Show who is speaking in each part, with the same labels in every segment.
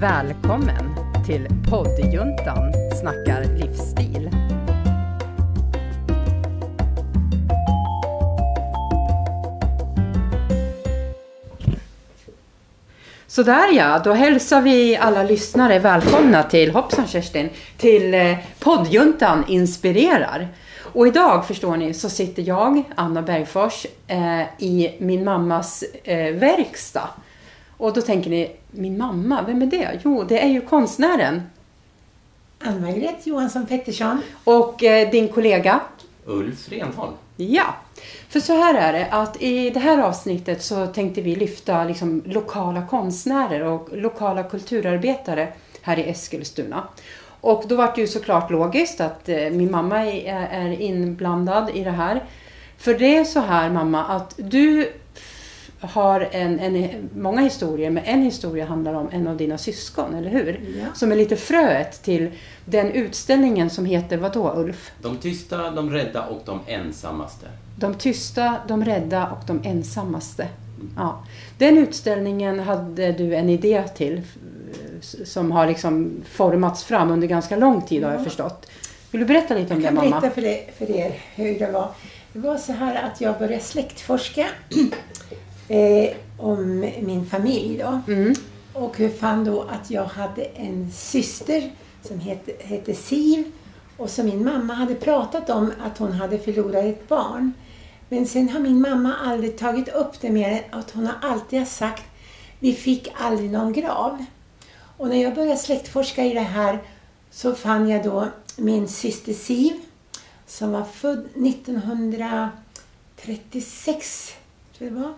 Speaker 1: Välkommen till poddjuntan snackar livsstil. Sådär ja, då hälsar vi alla lyssnare välkomna till, hoppsan Kerstin, till eh, poddjuntan inspirerar. Och idag förstår ni så sitter jag, Anna Bergfors, eh, i min mammas eh, verkstad. Och då tänker ni, min mamma, vem är det? Jo, det är ju konstnären.
Speaker 2: Ann-Margret Johansson Pettersson.
Speaker 1: Och eh, din kollega?
Speaker 3: Ulf Renholm.
Speaker 1: Ja, för så här är det att i det här avsnittet så tänkte vi lyfta liksom lokala konstnärer och lokala kulturarbetare här i Eskilstuna. Och då var det ju såklart logiskt att eh, min mamma är, är inblandad i det här. För det är så här mamma att du har en, en, många historier, men en historia handlar om en av dina syskon, eller hur?
Speaker 2: Ja.
Speaker 1: Som är lite fröet till den utställningen som heter vad då Ulf?
Speaker 3: De tysta, de rädda och de ensammaste.
Speaker 1: De tysta, de rädda och de ensammaste. Ja. Den utställningen hade du en idé till som har liksom formats fram under ganska lång tid har jag
Speaker 2: Ja.
Speaker 1: förstått. Vill du berätta lite om
Speaker 2: Jag
Speaker 1: det
Speaker 2: kan
Speaker 1: mamma?
Speaker 2: berätta för, er, för er hur det var. Det var så här att jag började släktforska eh, om min familj då.
Speaker 1: Mm.
Speaker 2: Och hur fann då att jag hade en syster som hette, hette Siv och som min mamma hade pratat om att hon hade förlorat ett barn. Men sen har min mamma aldrig tagit upp det mer än att hon har alltid har sagt vi fick aldrig någon grav. Och när jag började släktforska i det här så fann jag då min syster Siv som var född 1936, tror jag det var.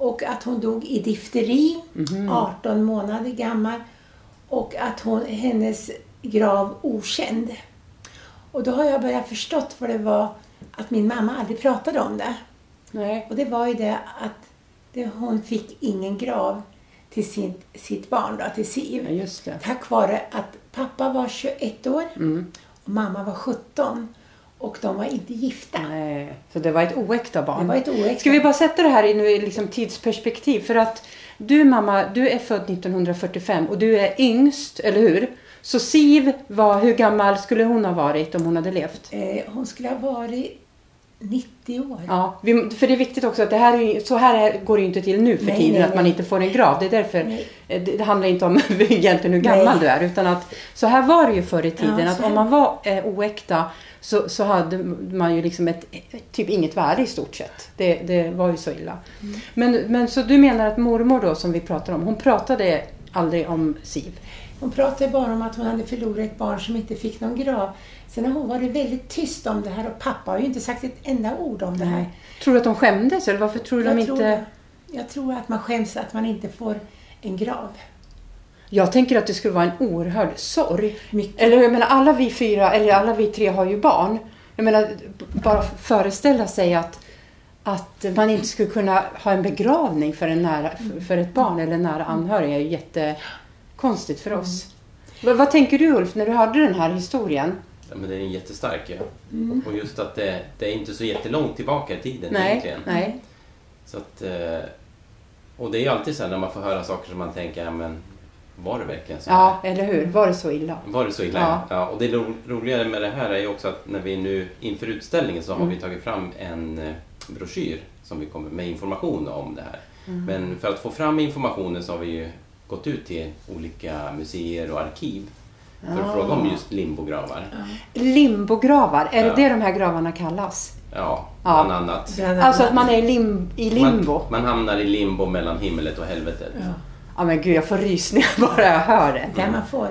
Speaker 2: Och att hon dog i difteri, 18 månader gammal. Och att hon, hennes grav okänd. Och då har jag börjat förstått vad det var att min mamma aldrig pratade om det.
Speaker 1: Nej.
Speaker 2: Och det var ju det att det, hon fick ingen grav till sin, sitt barn, då, till Siv.
Speaker 1: Ja.
Speaker 2: Tack vare att pappa var 21 år
Speaker 1: Mm.
Speaker 2: och mamma var 17. Och de var inte gifta.
Speaker 1: Nej. Så det var ett oäkta barn.
Speaker 2: Det var ett oäkta.
Speaker 1: Ska vi bara sätta det här i nu liksom tidsperspektiv? För att du mamma, du är född 1945 och du är yngst, eller hur? Så Siv var, hur gammal skulle hon ha varit om hon hade levt?
Speaker 2: Eh, hon skulle ha varit 90 år.
Speaker 1: Ja, för det är viktigt också att det här är, så här är, går det ju inte till nu för
Speaker 2: Nej,
Speaker 1: tiden,
Speaker 2: nej,
Speaker 1: att man
Speaker 2: nej.
Speaker 1: inte får en grav. Det är därför, eh, det, det handlar inte om egentligen hur gammal du är, utan att så här var det ju förr i tiden,
Speaker 2: Ja,
Speaker 1: att om man var eh, oäkta så, så hade man ju liksom ett, typ inget värde i stort sett. Det, det var ju så illa.
Speaker 2: Mm.
Speaker 1: Men, men så du menar att mormor då, som vi pratar om, hon pratade aldrig om Siv?
Speaker 2: Hon pratade bara om att hon hade förlorat ett barn som inte fick någon grav. Sen har hon varit väldigt tyst om det här och pappa har ju inte sagt ett enda ord om det här.
Speaker 1: Tror du att de skämdes eller varför tror du de
Speaker 2: Jag
Speaker 1: inte...
Speaker 2: tror, jag tror att man skäms att man inte får en grav.
Speaker 1: Jag tänker att det skulle vara en oerhörd sorg.
Speaker 2: Mycket.
Speaker 1: Eller jag menar alla vi fyra, eller alla vi tre har ju barn. Jag menar bara föreställa sig att, att man inte skulle kunna ha en begravning för, en nära, för ett barn eller en nära anhörig är ju jättekonstigt för oss. Vad, vad tänker du Ulf när du hörde den här historien?
Speaker 3: Ja, men den är jättestark. Ja. Och just att det, det är inte så jättelångt tillbaka i tiden
Speaker 1: Nej,
Speaker 3: egentligen.
Speaker 1: nej.
Speaker 3: Så att, eh, och det är ju alltid så här när man får höra saker som man tänker, ja, men var det verkligen så
Speaker 1: Ja, eller hur? Var det så illa?
Speaker 3: Var det så illa?
Speaker 1: Ja.
Speaker 3: Ja. och det ro, roligare med det här är ju också att när vi nu inför utställningen så har vi tagit fram en eh, broschyr som vi kommer med information om det här. Men för att få fram informationen så har vi ju gått ut till olika museer och arkiv för att fråga om just limbogravar.
Speaker 1: Limbogravar, är
Speaker 3: Ja.
Speaker 1: det det de här gravarna kallas?
Speaker 3: Ja,
Speaker 1: Ja.
Speaker 3: bland annat.
Speaker 2: Bland annat.
Speaker 1: Alltså att man är lim, i limbo?
Speaker 3: Man, man hamnar i limbo mellan himmelet och helvetet.
Speaker 2: Ja,
Speaker 1: Ja men gud, jag får rysningar bara jag hör det.
Speaker 2: där man får.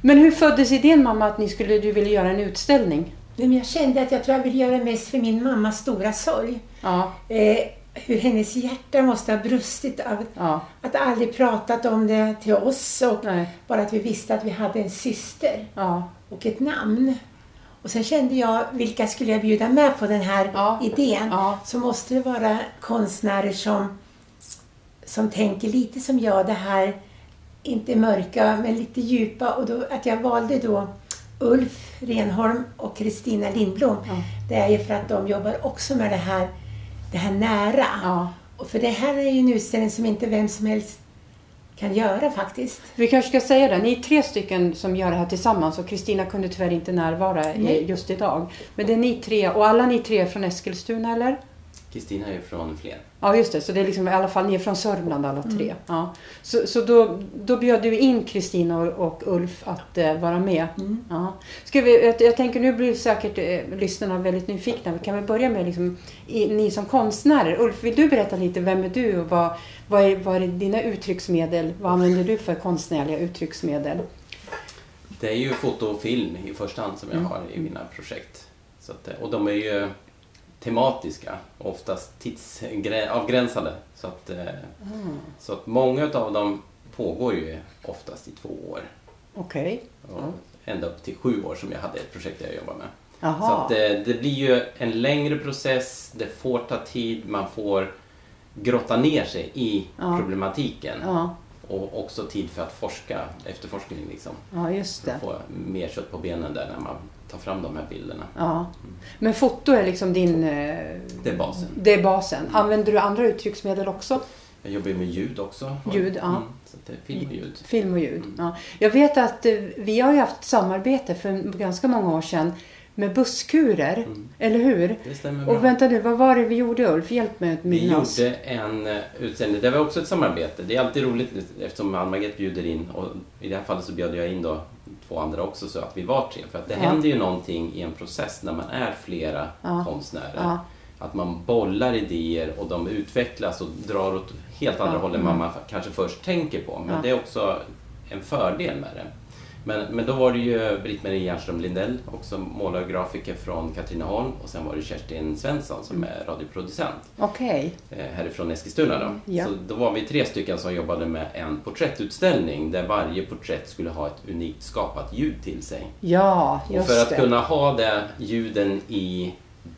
Speaker 1: Men hur föddes idén mamma att ni skulle, du ville göra en utställning?
Speaker 2: Nej, men jag kände att jag tror jag vill göra det mest för min mammas stora sorg.
Speaker 1: Ja,
Speaker 2: Eh, hur hennes hjärta måste ha brustit av
Speaker 1: ja,
Speaker 2: att aldrig pratat om det till oss och
Speaker 1: nej,
Speaker 2: bara att vi visste att vi hade en syster
Speaker 1: ja,
Speaker 2: och ett namn. Och sen kände jag, vilka skulle jag bjuda med på den här
Speaker 1: Ja.
Speaker 2: idén? Så måste det vara konstnärer som, som tänker lite som jag, det här inte mörka men lite djupa. Och då, att jag valde då Ulf Renholm och Kristina Lindblom. Det är ju för att de jobbar också med det här, det här nära.
Speaker 1: ja,
Speaker 2: Och för det här är ju en utställning som inte vem som helst kan göra faktiskt.
Speaker 1: Vi kanske ska säga det, ni är tre stycken som gör det här tillsammans och Kristina kunde tyvärr inte närvara
Speaker 2: Nej.
Speaker 1: just idag. Men det är ni tre, och alla ni tre är från Eskilstuna eller?
Speaker 3: Kristina är från Flen.
Speaker 1: Ja just det, så det är liksom i alla fall ni är från Sörmland alla tre.
Speaker 2: Mm.
Speaker 1: Ja. Så, så då, då bjöd du in Kristina och, och Ulf att eh, vara med.
Speaker 2: Mm.
Speaker 1: Ja. Ska vi, jag, jag tänker nu blir säkert eh, lyssnarna väldigt nyfikna. Kan vi börja med liksom, i, ni som konstnärer? Ulf, vill du berätta lite, vem är du och vad, vad, är, vad är dina uttrycksmedel? Vad använder du för konstnärliga uttrycksmedel?
Speaker 3: Det är ju foto och film i första hand som jag
Speaker 1: Mm.
Speaker 3: har i mina projekt. Så att, eh, och de är ju tematiska och oftast tidsavgränsade. Så att, eh,
Speaker 1: Mm.
Speaker 3: så att många av dem pågår ju oftast i två år.
Speaker 1: Okej.
Speaker 3: Och Ända upp till sju år som jag hade ett projekt jag jobbade med. Så
Speaker 1: Jaha.
Speaker 3: att det, det blir ju en längre process, det får ta tid, man får grotta ner sig i
Speaker 1: Ja.
Speaker 3: problematiken.
Speaker 1: Ja,
Speaker 3: Och också tid för att forska, efterforskning liksom.
Speaker 1: ja, just det.
Speaker 3: Få mer kött på benen där när man tar fram de här bilderna.
Speaker 1: Ja. Men foto är liksom din... eh,
Speaker 3: Det är basen.
Speaker 1: Det är basen. Använder du andra uttrycksmedel också?
Speaker 3: Jag jobbar med ljud också.
Speaker 1: Ljud, ja.
Speaker 3: Mm, så det är film och ljud.
Speaker 1: Film och ljud. Ja. Jag vet att eh, vi har ju haft samarbete för ganska många år sedan med busskurer. Eller hur?
Speaker 3: Det stämmer bra.
Speaker 1: Och vänta nu, vad var det vi gjorde Ulf? Hjälp mig att
Speaker 3: Vi
Speaker 1: minnas.
Speaker 3: gjorde en eh, utställning, det var också ett samarbete. Det är alltid roligt eftersom Ann-Margret bjuder in och i det här fallet så bjöd jag in då två andra också så att vi var tre. För att det
Speaker 1: Ja.
Speaker 3: händer ju någonting i en process när man är flera
Speaker 1: Ja.
Speaker 3: konstnärer.
Speaker 1: Ja.
Speaker 3: Att man bollar idéer och de utvecklas och drar åt helt andra
Speaker 1: Ja.
Speaker 3: håll än vad man kanske först tänker på. Men det är också en fördel med det. Men, men då var det ju Britt-Marie Jernström Lindell, också målare och grafiker från Katrineholm. Och sen var det Kerstin Svensson som är radioproducent
Speaker 1: Okej.
Speaker 3: eh, härifrån Eskilstuna. Då.
Speaker 1: Ja.
Speaker 3: Så då var vi tre stycken som jobbade med en porträttutställning där varje porträtt skulle ha ett unikt skapat ljud till sig.
Speaker 1: Ja,
Speaker 3: Och
Speaker 1: just
Speaker 3: för att
Speaker 1: det.
Speaker 3: kunna ha det ljuden i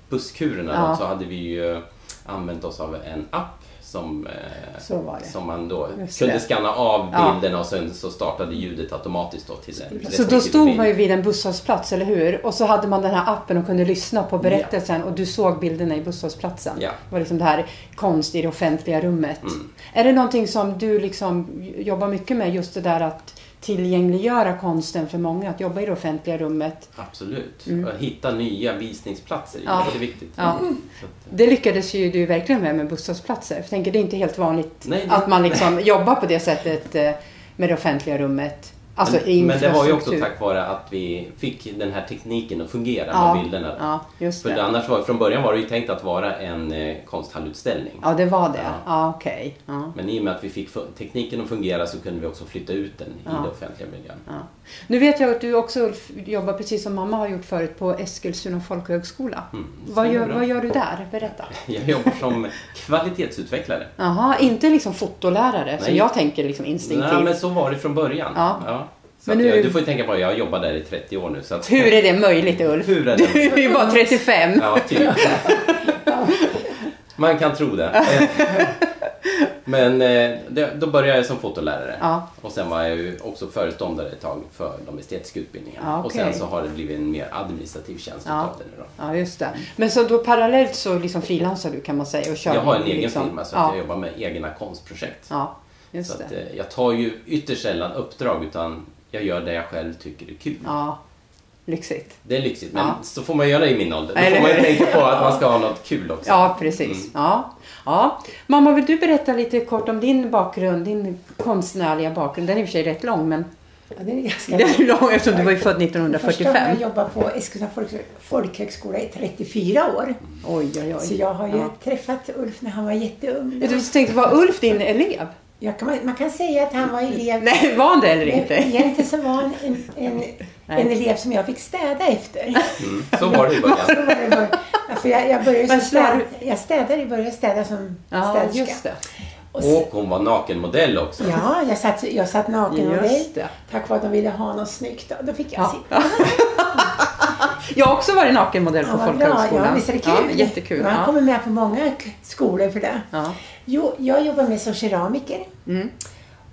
Speaker 3: busskurerna
Speaker 1: Ja.
Speaker 3: då, så hade vi ju använt oss av en app som, eh, som man då
Speaker 1: Just
Speaker 3: kunde
Speaker 1: det.
Speaker 3: scanna av
Speaker 1: Ja.
Speaker 3: bilderna och sen så startade ljudet automatiskt då till en
Speaker 1: Så då stod
Speaker 3: bild.
Speaker 1: man ju vid en busshållplats, eller hur? Och så hade man den här appen och kunde lyssna på berättelsen och du såg bilderna i busshållplatsen.
Speaker 3: Ja.
Speaker 1: Det var liksom det här konst i det offentliga rummet.
Speaker 3: Mm.
Speaker 1: Är det någonting som du liksom jobbar mycket med, just det där att tillgängliggöra konsten för många, att jobba i det offentliga rummet?
Speaker 3: Absolut. Och hitta nya visningsplatser är
Speaker 1: Mm. Ja.
Speaker 3: att,
Speaker 1: Det lyckades ju du verkligen med med busshållplatser. För jag tänker, det är inte helt vanligt
Speaker 3: Nej, det-
Speaker 1: att man liksom jobbar på det sättet eh, med det offentliga rummet. Alltså
Speaker 3: men, men det var ju också tack vare att vi fick den här tekniken att fungera
Speaker 1: Ja,
Speaker 3: med bilderna.
Speaker 1: ja, just
Speaker 3: För
Speaker 1: det.
Speaker 3: annars var, från början var det ju tänkt att vara en eh, konsthalutställning.
Speaker 1: Ja, det var det.
Speaker 3: Ja.
Speaker 1: Ja, okej. Ja.
Speaker 3: Men i och med att vi fick tekniken att fungera så kunde vi också flytta ut den i den offentliga miljön.
Speaker 1: Ja. Nu vet jag att du också Ulf, jobbar precis som mamma har gjort förut på Eskilstuna folkhögskola.
Speaker 3: Mm,
Speaker 1: vad, gör, vad gör du där? Berätta.
Speaker 3: Jag jobbar som kvalitetsutvecklare.
Speaker 1: Jaha, inte liksom fotolärare som jag tänker liksom instinktivt.
Speaker 3: Nej, men så var det från början.
Speaker 1: Ja.
Speaker 3: Så
Speaker 1: Men nu-
Speaker 3: jag, du får ju tänka på att jag har jobbat där i 30 år nu. Så att,
Speaker 1: Hur är det möjligt Ulf?
Speaker 3: Hur är
Speaker 1: Du
Speaker 3: det?
Speaker 1: är ju bara 35.
Speaker 3: Ja, typ. Man kan tro det. Men eh, då började jag som fotolärare.
Speaker 1: Ja.
Speaker 3: Och sen var jag ju också föreståndare ett tag för de estetiska utbildningarna.
Speaker 1: Ja,
Speaker 3: Och
Speaker 1: okej.
Speaker 3: sen så har det blivit en mer administrativ tjänst
Speaker 1: Ja.
Speaker 3: utav det nu då.
Speaker 1: Ja, just det. Men så då parallellt så liksom frilansar du kan man säga och kör
Speaker 3: Jag har en egen
Speaker 1: liksom.
Speaker 3: firma så att jag jobbar med egna konstprojekt.
Speaker 1: Ja,
Speaker 3: Så
Speaker 1: just
Speaker 3: att,
Speaker 1: det.
Speaker 3: eh, jag tar ju ytterst sällan uppdrag utan jag gör det jag själv tycker är kul.
Speaker 1: Ja, lyxigt.
Speaker 3: Det är lyxigt men
Speaker 1: Ja.
Speaker 3: så får man göra i min ålder. Då får man ju tänka på att man ska ha något kul också.
Speaker 1: Ja, precis.
Speaker 3: Mm.
Speaker 1: Ja. Ja. Mamma, vill du berätta lite kort om din bakgrund, din konstnärliga bakgrund? Den är i och för sig rätt lång, men
Speaker 2: Ja, det är ganska
Speaker 1: den är lång eftersom du var ju född
Speaker 2: Först har
Speaker 1: 1945.
Speaker 2: jag jobbat på Eskilstuna folk, folkhögskola i 34 år.
Speaker 1: Oj, oj,
Speaker 2: Så
Speaker 1: oj.
Speaker 2: jag har ju
Speaker 1: Ja.
Speaker 2: träffat Ulf när han var jätteung.
Speaker 1: Jag tänkte, var Ulf din elev?
Speaker 2: Kan, man kan säga att han var elev.
Speaker 1: Nej, var han det eller inte?
Speaker 2: Egentligen så var han en, en, en elev som jag fick städa efter.
Speaker 3: Mm. Så var det i
Speaker 2: Så
Speaker 3: början.
Speaker 2: För jag, jag började
Speaker 1: Men
Speaker 2: som städ,
Speaker 1: slår
Speaker 2: jag städade i början, städade som
Speaker 1: Ja,
Speaker 2: städerska.
Speaker 1: just det.
Speaker 2: Och så,
Speaker 3: Och hon var nakenmodell också.
Speaker 2: ja, jag satt, jag satt naken och
Speaker 1: Just det.
Speaker 2: Tack vare att de ville ha något snyggt. Då, då fick jag
Speaker 1: Ja.
Speaker 2: sitta.
Speaker 1: Jag har också varit nakenmodell på
Speaker 2: Ja,
Speaker 1: folkhögskolan.
Speaker 2: Ja, visst är det kul?
Speaker 1: Ja, jättekul.
Speaker 2: Man
Speaker 1: Ja.
Speaker 2: kommer med på många skolor för det.
Speaker 1: Ja.
Speaker 2: Jo, jag jobbar med som keramiker.
Speaker 1: Mm.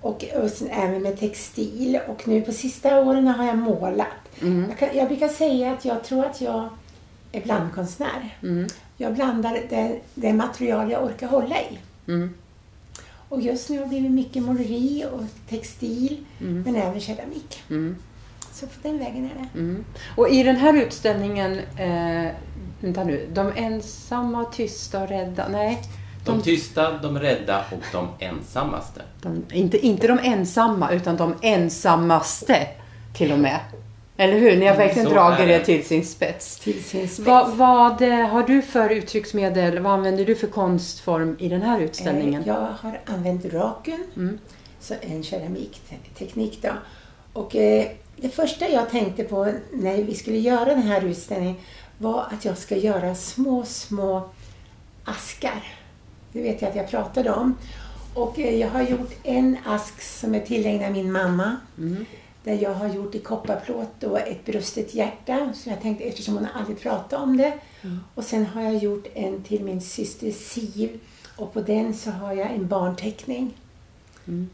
Speaker 2: Och, och sen även med textil. Och nu på sista åren har jag målat.
Speaker 1: Mm.
Speaker 2: Jag, kan, jag brukar säga att jag tror att jag blandkonstnär.
Speaker 1: Mm.
Speaker 2: Jag blandar det, det material jag orkar hålla i.
Speaker 1: Mm.
Speaker 2: Och just nu har det blivit mycket måleri och textil,
Speaker 1: Mm.
Speaker 2: men även keramik.
Speaker 1: Mm.
Speaker 2: Så på den vägen är det.
Speaker 1: Mm. Och i den här utställningen, eh, vänta nu, de ensamma, tysta och rädda, nej.
Speaker 3: De tysta, de rädda och de ensammaste.
Speaker 1: De, inte, inte de ensamma, utan de ensammaste till och med. Eller hur? Ni har verkligen
Speaker 3: Så
Speaker 1: dragit det. till sin spets.
Speaker 2: Till sin spets.
Speaker 1: Vad, vad eh, har du för uttrycksmedel? Vad använder du för konstform i den här utställningen?
Speaker 2: Eh, Jag har använt raken,
Speaker 1: Mm.
Speaker 2: så en keramikteknik då. Och eh, det första jag tänkte på när vi skulle göra den här utställningen var att jag ska göra små, små askar. Det vet jag att jag pratade om. Och eh, jag har gjort en ask som är tillägnad min mamma.
Speaker 1: Mm.
Speaker 2: Där jag har gjort i kopparplåt och ett brustet hjärta. Så jag tänkte eftersom hon aldrig pratat om det. Och sen har jag gjort en till min syster Siv. Och på den så har jag en barnteckning.
Speaker 1: Mm.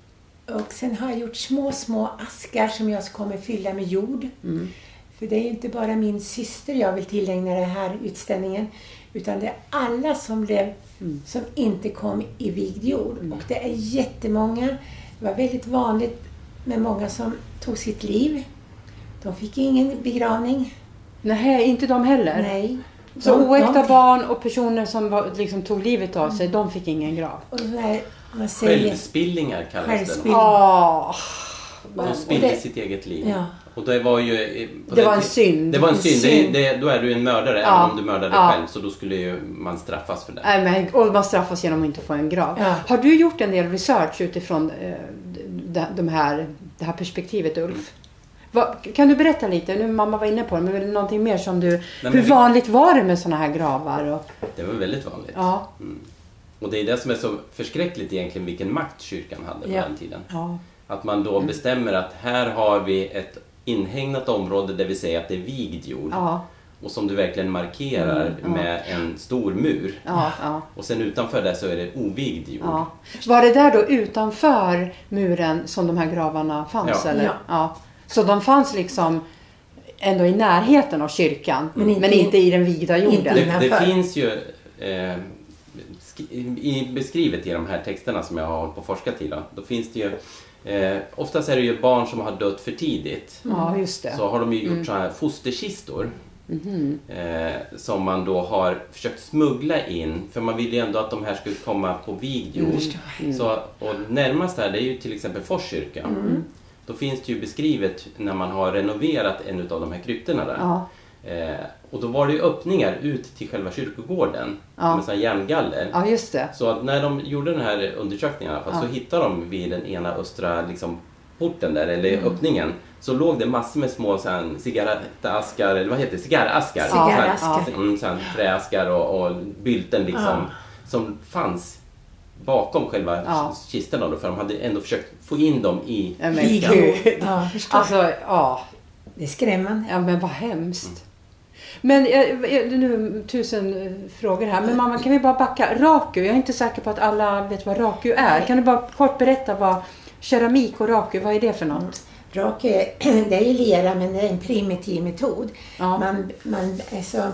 Speaker 2: Och sen har jag gjort små, små askar som jag kommer fylla med jord.
Speaker 1: Mm.
Speaker 2: För det är ju inte bara min syster jag vill tillägna den här utställningen. Utan det är alla som blev,
Speaker 1: Mm.
Speaker 2: som inte kom i vigd jord. Och det är jättemånga. Det var väldigt vanligt med många som tog sitt liv. De fick ingen begravning.
Speaker 1: Nej, inte de heller?
Speaker 2: Nej.
Speaker 1: Så
Speaker 2: De-
Speaker 1: oäkta
Speaker 2: de-
Speaker 1: barn och personer som var, liksom, tog livet av sig, de fick ingen grav?
Speaker 2: Och så här, man säger,
Speaker 3: Självspillingar kallas
Speaker 2: Självspill-
Speaker 3: det.
Speaker 1: Åh,
Speaker 3: De spillde sitt eget liv.
Speaker 2: Ja.
Speaker 3: Och det var ju... eh,
Speaker 1: Det var en synd.
Speaker 3: Det var en synd. Det, det, då är du en mördare
Speaker 1: Ja.
Speaker 3: även om du mördade
Speaker 1: Ja.
Speaker 3: själv. Så då skulle ju man straffas för det.
Speaker 1: Nej, men, och man straffas genom att inte få en grav.
Speaker 2: Ja.
Speaker 1: Har du gjort en del research utifrån eh, de, de här, det här perspektivet, Ulf? Vad, kan du berätta lite? Nu mamma var inne på det, men är det någonting mer som du...
Speaker 3: men
Speaker 1: hur vanligt var det med såna här gravar? Och,
Speaker 3: Det var väldigt vanligt.
Speaker 1: ja,
Speaker 3: Och det är det som är så förskräckligt egentligen vilken makt kyrkan hade på
Speaker 2: Ja.
Speaker 3: den tiden.
Speaker 1: ja,
Speaker 3: Att man då bestämmer att här har vi ett inhägnat område där vi säger att det är vigd jord.
Speaker 1: ja,
Speaker 3: Och som du verkligen markerar
Speaker 1: Mm, ja.
Speaker 3: med en stor mur.
Speaker 1: ja, ja.
Speaker 3: Och sen utanför det så är det ovigd jord.
Speaker 1: Ja. Var det där då utanför muren som de här gravarna fanns?
Speaker 3: Ja.
Speaker 1: Eller?
Speaker 2: Ja.
Speaker 1: Ja. Så de fanns liksom ändå i närheten av kyrkan, men
Speaker 2: Men
Speaker 1: inte,
Speaker 2: inte-
Speaker 1: i den vigda jorden?
Speaker 2: inte
Speaker 3: Det, det finns ju eh, i, beskrivet i de här texterna som jag har hållit på och forskat i. Då, då finns det ju eh, Oftast är det ju barn som har dött för tidigt.
Speaker 1: Ja, just det.
Speaker 3: Så har de ju gjort
Speaker 1: Mm.
Speaker 3: sådana här fosterkistor. Eh, som man då har försökt smuggla in. För man vill ju ändå att de här skulle komma på vigd jord.
Speaker 1: Mm.
Speaker 3: Så, och närmast här det är ju till exempel Fors kyrka.
Speaker 1: Mm.
Speaker 3: Då finns det ju beskrivet när man har renoverat en av de här kryptorna där.
Speaker 1: Ja,
Speaker 3: Eh, och då var det ju öppningar ut till själva kyrkogården
Speaker 1: Ja.
Speaker 3: med sådana järngaller.
Speaker 1: ja, just det.
Speaker 3: Så att när de gjorde den här undersökningen i alla fall,
Speaker 1: Ja.
Speaker 3: så hittade de vid den ena östra liksom, porten där, eller
Speaker 1: Mm.
Speaker 3: öppningen, så låg det massor med små så här, cigarettaskar, eller vad heter det, cigarraskar.
Speaker 1: Ja,
Speaker 2: Cigarraskar.
Speaker 3: Här, mm, så här, träaskar och, och bylten liksom,
Speaker 2: Ja.
Speaker 3: som fanns bakom själva
Speaker 1: Ja.
Speaker 3: kistorna då, för de hade ändå försökt få in dem i
Speaker 1: Ja, men
Speaker 2: Vigd
Speaker 1: gud.
Speaker 2: Ja.
Speaker 1: Alltså, ja.
Speaker 2: det är skrämmande.
Speaker 1: Ja, men vad hemskt. Men eh, eh, nu tusen eh, frågor här. Men mamma, kan vi bara backa? Raku, jag är inte säker på att alla vet vad raku är. Kan du bara kort berätta vad keramik och raku, vad är det för något?
Speaker 2: Rak är, det är ju lera men det är en primitiv metod.
Speaker 1: Ja.
Speaker 2: Man, man alltså,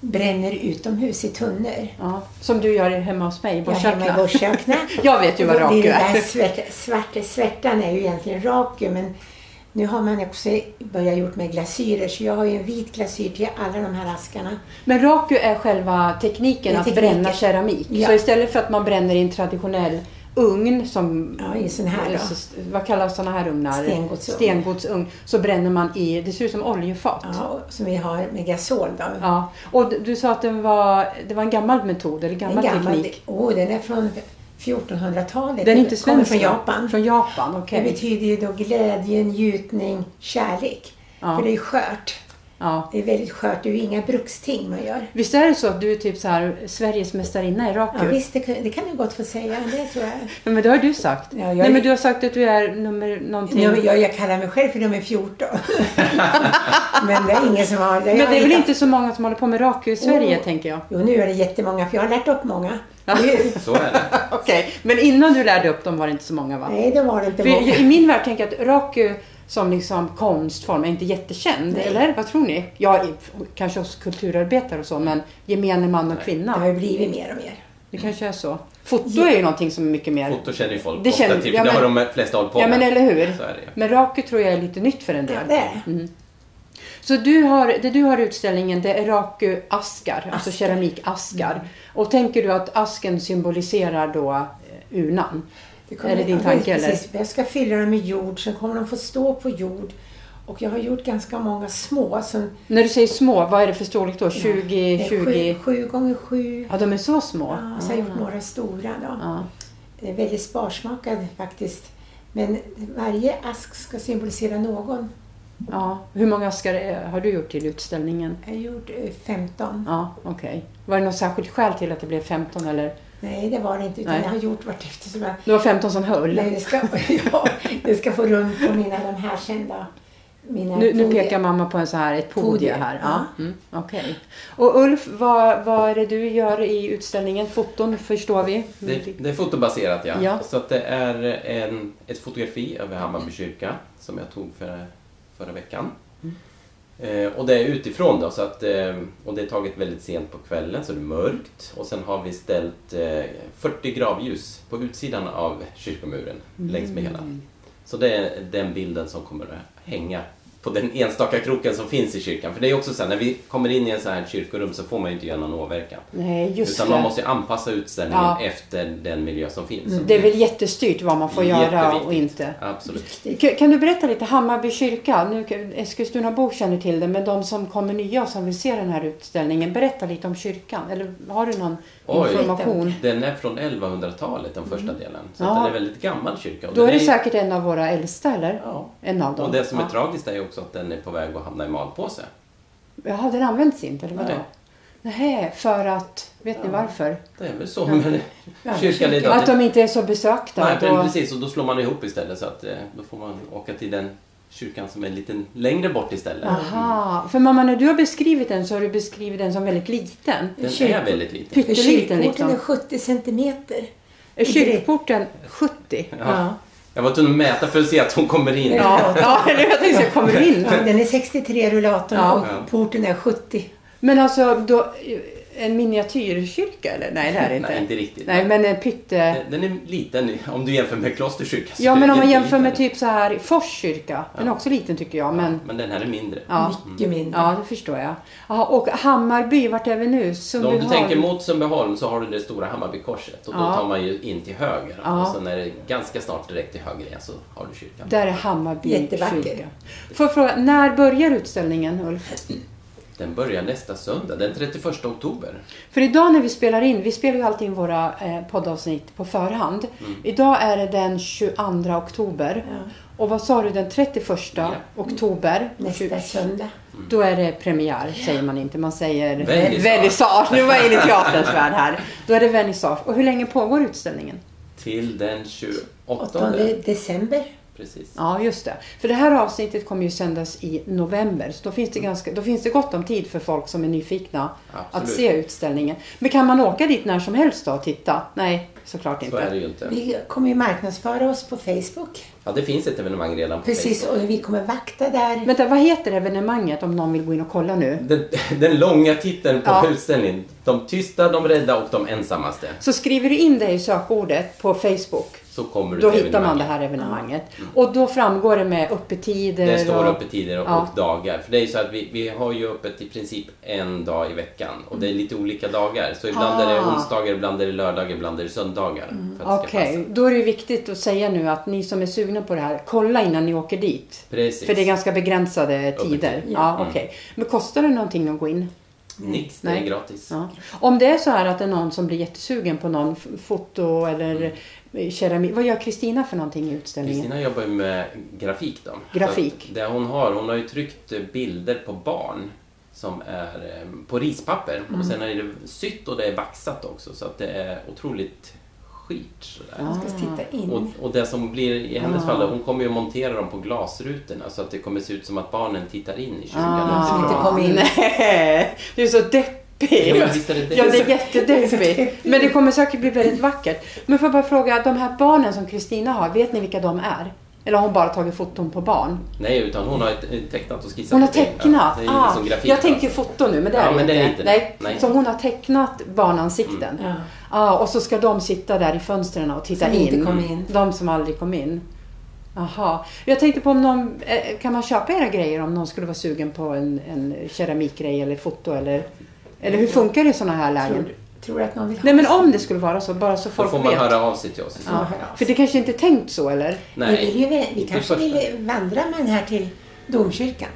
Speaker 2: bränner utomhus i tunnor.
Speaker 1: Ja, som du gör hemma hos mig i Borsökna.
Speaker 2: Borsökna.
Speaker 1: Jag vet ju vad raku
Speaker 2: det där
Speaker 1: är.
Speaker 2: svärta, svarta, svärtan är ju egentligen raku men nu har man också börjat gjort med glasyrer så jag har ju en vit glasyr till alla de här askarna.
Speaker 1: Men raku är själva tekniken
Speaker 2: är
Speaker 1: att
Speaker 2: tekniken.
Speaker 1: bränna keramik.
Speaker 2: Ja.
Speaker 1: Så istället för att man bränner i en traditionell ugn som...
Speaker 2: Ja, i sån här då.
Speaker 1: Vad kallas sådana här ugnar?
Speaker 2: Stengodsugn.
Speaker 1: Stengodsugn. Så bränner man i, det ser ut som oljefat.
Speaker 2: Ja, som vi har med gasol då.
Speaker 1: Ja, och du- sa att den var, det var en gammal metod eller gammal,
Speaker 2: en gammal,
Speaker 1: teknik.
Speaker 2: oh, den är från 1400-talet.
Speaker 1: Den är inte svensk?
Speaker 2: från? Japan.
Speaker 1: Från Japan, okej.
Speaker 2: Det betyder ju då glädje, njutning, kärlek.
Speaker 1: Ja.
Speaker 2: För det är skört.
Speaker 1: Ja.
Speaker 2: Det är väldigt skört. Det är ju inga bruksting man gör.
Speaker 1: Visst är det så att du är typ så här Sveriges mästarinna i raku?
Speaker 2: Ja, visst, det, kan- det kan du gott få säga. Det tror jag.
Speaker 1: Ja, men det har du sagt.
Speaker 2: Ja, jag-
Speaker 1: Nej, men du har sagt att du är nummer någonting.
Speaker 2: Nu, jag, jag kallar mig själv för nummer 14. Men det är ingen som har...
Speaker 1: men det är väl
Speaker 2: hittat-
Speaker 1: inte så många som håller på med raku i Sverige,
Speaker 2: Oh.
Speaker 1: tänker jag.
Speaker 2: Jo, nu är det jättemånga för jag har lärt upp många. Nu,
Speaker 3: Så är det.
Speaker 1: Okej, men innan du lärde upp dem var det inte så många va?
Speaker 2: nej, det var det inte
Speaker 1: För
Speaker 2: många.
Speaker 1: i- I min värld tänker jag att raku som liksom konstform är inte jättekänd,
Speaker 2: Nej.
Speaker 1: eller? Vad tror ni? Ja, kanske hos kulturarbetare och så, men gemene man och
Speaker 2: Det
Speaker 1: kvinna.
Speaker 2: har ju blivit mer och mer.
Speaker 1: Det kanske är så. Foto är ju någonting som är mycket mer...
Speaker 3: Foto känner ju folk
Speaker 1: Det
Speaker 3: ofta
Speaker 1: känner-
Speaker 3: till,
Speaker 1: ja,
Speaker 3: för det har
Speaker 1: men-
Speaker 3: de flesta hållit på
Speaker 1: Ja
Speaker 3: med.
Speaker 1: men eller hur.
Speaker 3: Så är det ju.
Speaker 1: Men raku tror jag är lite nytt för en del.
Speaker 2: Ja, det är det.
Speaker 1: Så du har, det du har i utställningen det är raku-askar, alltså
Speaker 2: Askar.
Speaker 1: keramikaskar. Och tänker du att asken symboliserar då eh, urnan? Är det din
Speaker 2: ja,
Speaker 1: tanke, eller?
Speaker 2: Precis, jag ska fylla dem med jord, sen kommer de få stå på jord. Och jag har gjort ganska många små. Som,
Speaker 1: När du säger små, vad är det för storlek då? 20,
Speaker 2: det är
Speaker 1: 20?
Speaker 2: Sju, sju gånger sju.
Speaker 1: Ja, de är så små?
Speaker 2: Ja, så har jag gjort några stora då.
Speaker 1: Ja.
Speaker 2: Det är väldigt sparsmakade faktiskt. Men varje ask ska symbolisera någon.
Speaker 1: ja. Hur många askar har du gjort till utställningen?
Speaker 2: Jag har gjort eh, 15.
Speaker 1: Ja, okej. Var det något särskilt skäl till att det blev 15 eller?
Speaker 2: Nej, det var det inte. Utan
Speaker 1: Nej.
Speaker 2: jag har gjort vartefter som jag...
Speaker 1: Det var 15 som höll?
Speaker 2: Nej, det ska, ja, det ska få rum på mina, de här kända... Mina
Speaker 1: Nu, nu pekar mamma på en så här, ett podie
Speaker 2: Podie,
Speaker 1: här. Ja.
Speaker 2: ja.
Speaker 1: Mm, Okej. Och Ulf, vad, vad är det du gör i utställningen? Foton förstår vi.
Speaker 3: Det, det är fotobaserat ja.
Speaker 1: Ja.
Speaker 3: Så att det är en, ett fotografi över Hammarby kyrka som jag tog för, förra veckan.
Speaker 1: Mm.
Speaker 3: Eh, och det är utifrån då, så att, eh, och det är taget väldigt sent på kvällen så det är mörkt. Och sen har vi ställt eh, 40 gravljus på utsidan av kyrkomuren längs med hela. Så det är den bilden som kommer att hänga på den enstaka kroken som finns i kyrkan. För det är också så här, när vi kommer in i en så här kyrkorum så får man ju inte göra någon åverkan.
Speaker 1: Nej, just
Speaker 3: Utan
Speaker 1: det.
Speaker 3: man måste ju anpassa utställningen
Speaker 1: Ja.
Speaker 3: efter den miljö som finns.
Speaker 1: Det är väl jättestyrt vad man får göra och inte.
Speaker 3: Absolut.
Speaker 1: Kan du berätta lite, Hammarby kyrka, nu Eskilstuna-bor känner till det, men de som kommer nya och som vill se den här utställningen, berätta lite om kyrkan. Eller har du någon
Speaker 3: Oj.
Speaker 1: information?
Speaker 3: Den är från 1100-talet, den första delen. Så
Speaker 1: Ja.
Speaker 3: den är väldigt gammal kyrka. Och
Speaker 1: Då är det säkert en av våra äldsta, eller?
Speaker 3: Ja.
Speaker 1: En av dem.
Speaker 3: Och det som är
Speaker 1: ja.
Speaker 3: tragiskt är ju också att den är på väg att hamna i malpåse.
Speaker 1: Jaha, den används inte, eller vadå?
Speaker 3: Nej.
Speaker 1: Nej, för att... Vet ni varför?
Speaker 3: Det är väl så med
Speaker 2: Ja,
Speaker 3: kyrkan idag.
Speaker 1: Att de inte är så besökta.
Speaker 3: Nej,
Speaker 1: då...
Speaker 3: precis. Och då slår man ihop istället. Så att eh, då får man åka till den kyrkan som är lite längre bort istället.
Speaker 1: Aha, för mamma när du har beskrivit den så har du beskrivit den som väldigt liten.
Speaker 3: Den
Speaker 2: Kyrk-
Speaker 3: är väldigt liten.
Speaker 1: Pytteliten
Speaker 2: kyrkporten är
Speaker 1: liksom.
Speaker 2: 70 centimeter.
Speaker 1: Är kyrkporten 70?
Speaker 3: Ja. Jag var tvungen att mäta för att se att hon kommer in.
Speaker 1: Ja, ja eller jag tänkte jag kommer in.
Speaker 2: Ja, den är 63 rullatorn
Speaker 1: Ja.
Speaker 2: och porten är 70.
Speaker 1: Men alltså, då, en miniatyrkyrka eller? Nej, det är det inte.
Speaker 3: Nej, inte riktigt.
Speaker 1: Nej, men en pytte...
Speaker 3: Den är liten om du jämför med klosterkyrkan.
Speaker 1: Ja, men om man jämför med typ så här Fors kyrka. Den är också liten tycker jag, men...
Speaker 3: Men den här är mindre.
Speaker 1: Ja,
Speaker 2: Mycket mindre.
Speaker 1: ja det förstår jag. Jaha, och Hammarby, vart är vi nu?
Speaker 3: Då om du
Speaker 1: Sundbyholm?
Speaker 3: tänker mot Sundbyholm så har du det stora Hammarbykorset och då
Speaker 1: Ja.
Speaker 3: tar man ju in till höger.
Speaker 1: Ja.
Speaker 3: Och sen är det ganska snart direkt till höger igen så har du kyrkan.
Speaker 1: Där är Hammarby
Speaker 2: Jättevacker.
Speaker 1: kyrka. Får jag fråga, när börjar utställningen Ulf?
Speaker 3: Den börjar nästa söndag, den 31 oktober.
Speaker 1: För idag när vi spelar in, vi spelar ju alltid in våra eh, poddavsnitt på förhand.
Speaker 3: Mm.
Speaker 1: Idag är det den 22 oktober.
Speaker 2: Ja.
Speaker 1: Och vad sa du, den 31 oktober?
Speaker 2: Nästa söndag.
Speaker 1: Då är det premiär, säger man inte. Man säger
Speaker 3: Vernissage.
Speaker 1: vernissage. Nu var jag inne i teaterns värld här. Då är det vernissage. Och hur länge pågår utställningen?
Speaker 3: Till den 28.
Speaker 2: 8 december.
Speaker 3: Precis.
Speaker 1: Ja, just det. För det här avsnittet kommer ju sändas i november. Så då finns det, ganska, då finns det gott om tid för folk som är nyfikna att
Speaker 3: Absolut.
Speaker 1: se utställningen. Men kan man åka dit när som helst då och titta? Nej, såklart
Speaker 3: Så
Speaker 1: inte.
Speaker 3: är det ju inte.
Speaker 2: Vi kommer ju marknadsföra oss på Facebook.
Speaker 3: Ja, det finns ett evenemang redan på
Speaker 2: Precis,
Speaker 3: Facebook.
Speaker 2: och vi kommer vakta där.
Speaker 1: Vänta, vad heter evenemanget om någon vill gå in och kolla nu?
Speaker 3: Den, den långa titeln på
Speaker 1: Ja.
Speaker 3: utställningen. De tysta, de rädda och de ensammaste.
Speaker 1: Så skriver du in det i sökordet på Facebook.
Speaker 3: Så kommer du
Speaker 1: Då hittar man det här evenemanget. Och då framgår det med öppettider
Speaker 3: Det står
Speaker 1: och...
Speaker 3: öppettider och,
Speaker 1: Ja.
Speaker 3: och dagar. För det är så att vi, vi har ju öppet i princip en dag i veckan. Och det är lite olika dagar. Så ibland är det
Speaker 1: Ah.
Speaker 3: onsdagar, ibland är det lördagar, ibland är det söndagar. Ska
Speaker 1: Okej,
Speaker 3: passa.
Speaker 1: då är det viktigt att säga nu att ni som är sugna på det här, kolla innan ni åker dit.
Speaker 3: Precis.
Speaker 1: För det är ganska begränsade tider.
Speaker 3: Ja.
Speaker 1: Ja,
Speaker 3: Mm.
Speaker 1: Men kostar det någonting att gå in?
Speaker 3: Nix, det
Speaker 1: Nej.
Speaker 3: är gratis.
Speaker 1: Ja. Om det är så här att det är någon som blir jättesugen på någon foto eller keramik. Vad gör Kristina för någonting i utställningen?
Speaker 3: Kristina jobbar ju med grafik då.
Speaker 1: Grafik.
Speaker 3: Det hon har, hon har ju tryckt eh, bilder på barn som är eh, på rispapper.
Speaker 1: Mm.
Speaker 3: Och sen är det sytt och det är vaxat också. Så att det är otroligt skit
Speaker 2: in.
Speaker 3: Och, och det som blir i hennes
Speaker 1: Ah.
Speaker 3: fall, hon kommer ju montera dem på glasrutorna så att det kommer se ut som att barnen tittar in i kyrkan.
Speaker 1: Ah,
Speaker 2: Som inte kom in.
Speaker 1: Det är så deppigt.
Speaker 3: Ja.
Speaker 1: Ja, det är jättedeppigt. Men det kommer säkert bli väldigt vackert. Men får jag bara fråga, de här barnen som Kristina har, vet ni vilka de är? Eller har hon bara tagit foton på barn?
Speaker 3: Nej, utan hon har tecknat och skissat.
Speaker 1: Hon har tecknat?
Speaker 3: Ja,
Speaker 1: ah,
Speaker 3: liksom grafik,
Speaker 1: jag tänker
Speaker 3: alltså.
Speaker 1: foto nu, men det
Speaker 3: Ja,
Speaker 1: är
Speaker 3: men det
Speaker 1: inte.
Speaker 3: är inte.
Speaker 1: Nej.
Speaker 3: Nej.
Speaker 1: Så hon har tecknat barnansikten?
Speaker 2: Ja.
Speaker 1: Ah, och så ska de sitta där i fönstren och titta
Speaker 2: Som
Speaker 1: in?
Speaker 2: inte kom in.
Speaker 1: De som aldrig kom in? Jaha. Jag tänkte på om någon, eh, kan man köpa era grejer om någon skulle vara sugen på en, en keramikgrej eller foto eller, eller hur funkar det i sådana här lägen?
Speaker 2: Tror, tror du att någon vill ha
Speaker 1: Nej men om det skulle vara så, bara så
Speaker 3: Då
Speaker 1: folk
Speaker 3: får man
Speaker 1: vet.
Speaker 3: höra av sig till oss.
Speaker 2: Ja.
Speaker 1: Ja. För det kanske inte är tänkt så eller?
Speaker 2: Vi, vill
Speaker 3: Nej,
Speaker 2: ju, vi kanske vill vandra med den här till domkyrkan.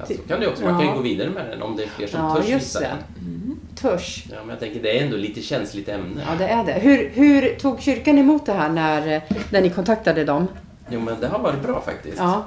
Speaker 3: alltså, kan det också. Man kan
Speaker 1: Ja.
Speaker 3: ju gå vidare med den om det är fler som
Speaker 1: Ja,
Speaker 3: törs
Speaker 1: just det.
Speaker 3: den.
Speaker 1: Törs.
Speaker 3: Ja, men jag tänker det är ändå lite känsligt ämne.
Speaker 1: Ja, det är det. Hur, hur tog kyrkan emot det här när, när ni kontaktade dem?
Speaker 3: Jo, men det har varit bra faktiskt.
Speaker 1: Ja,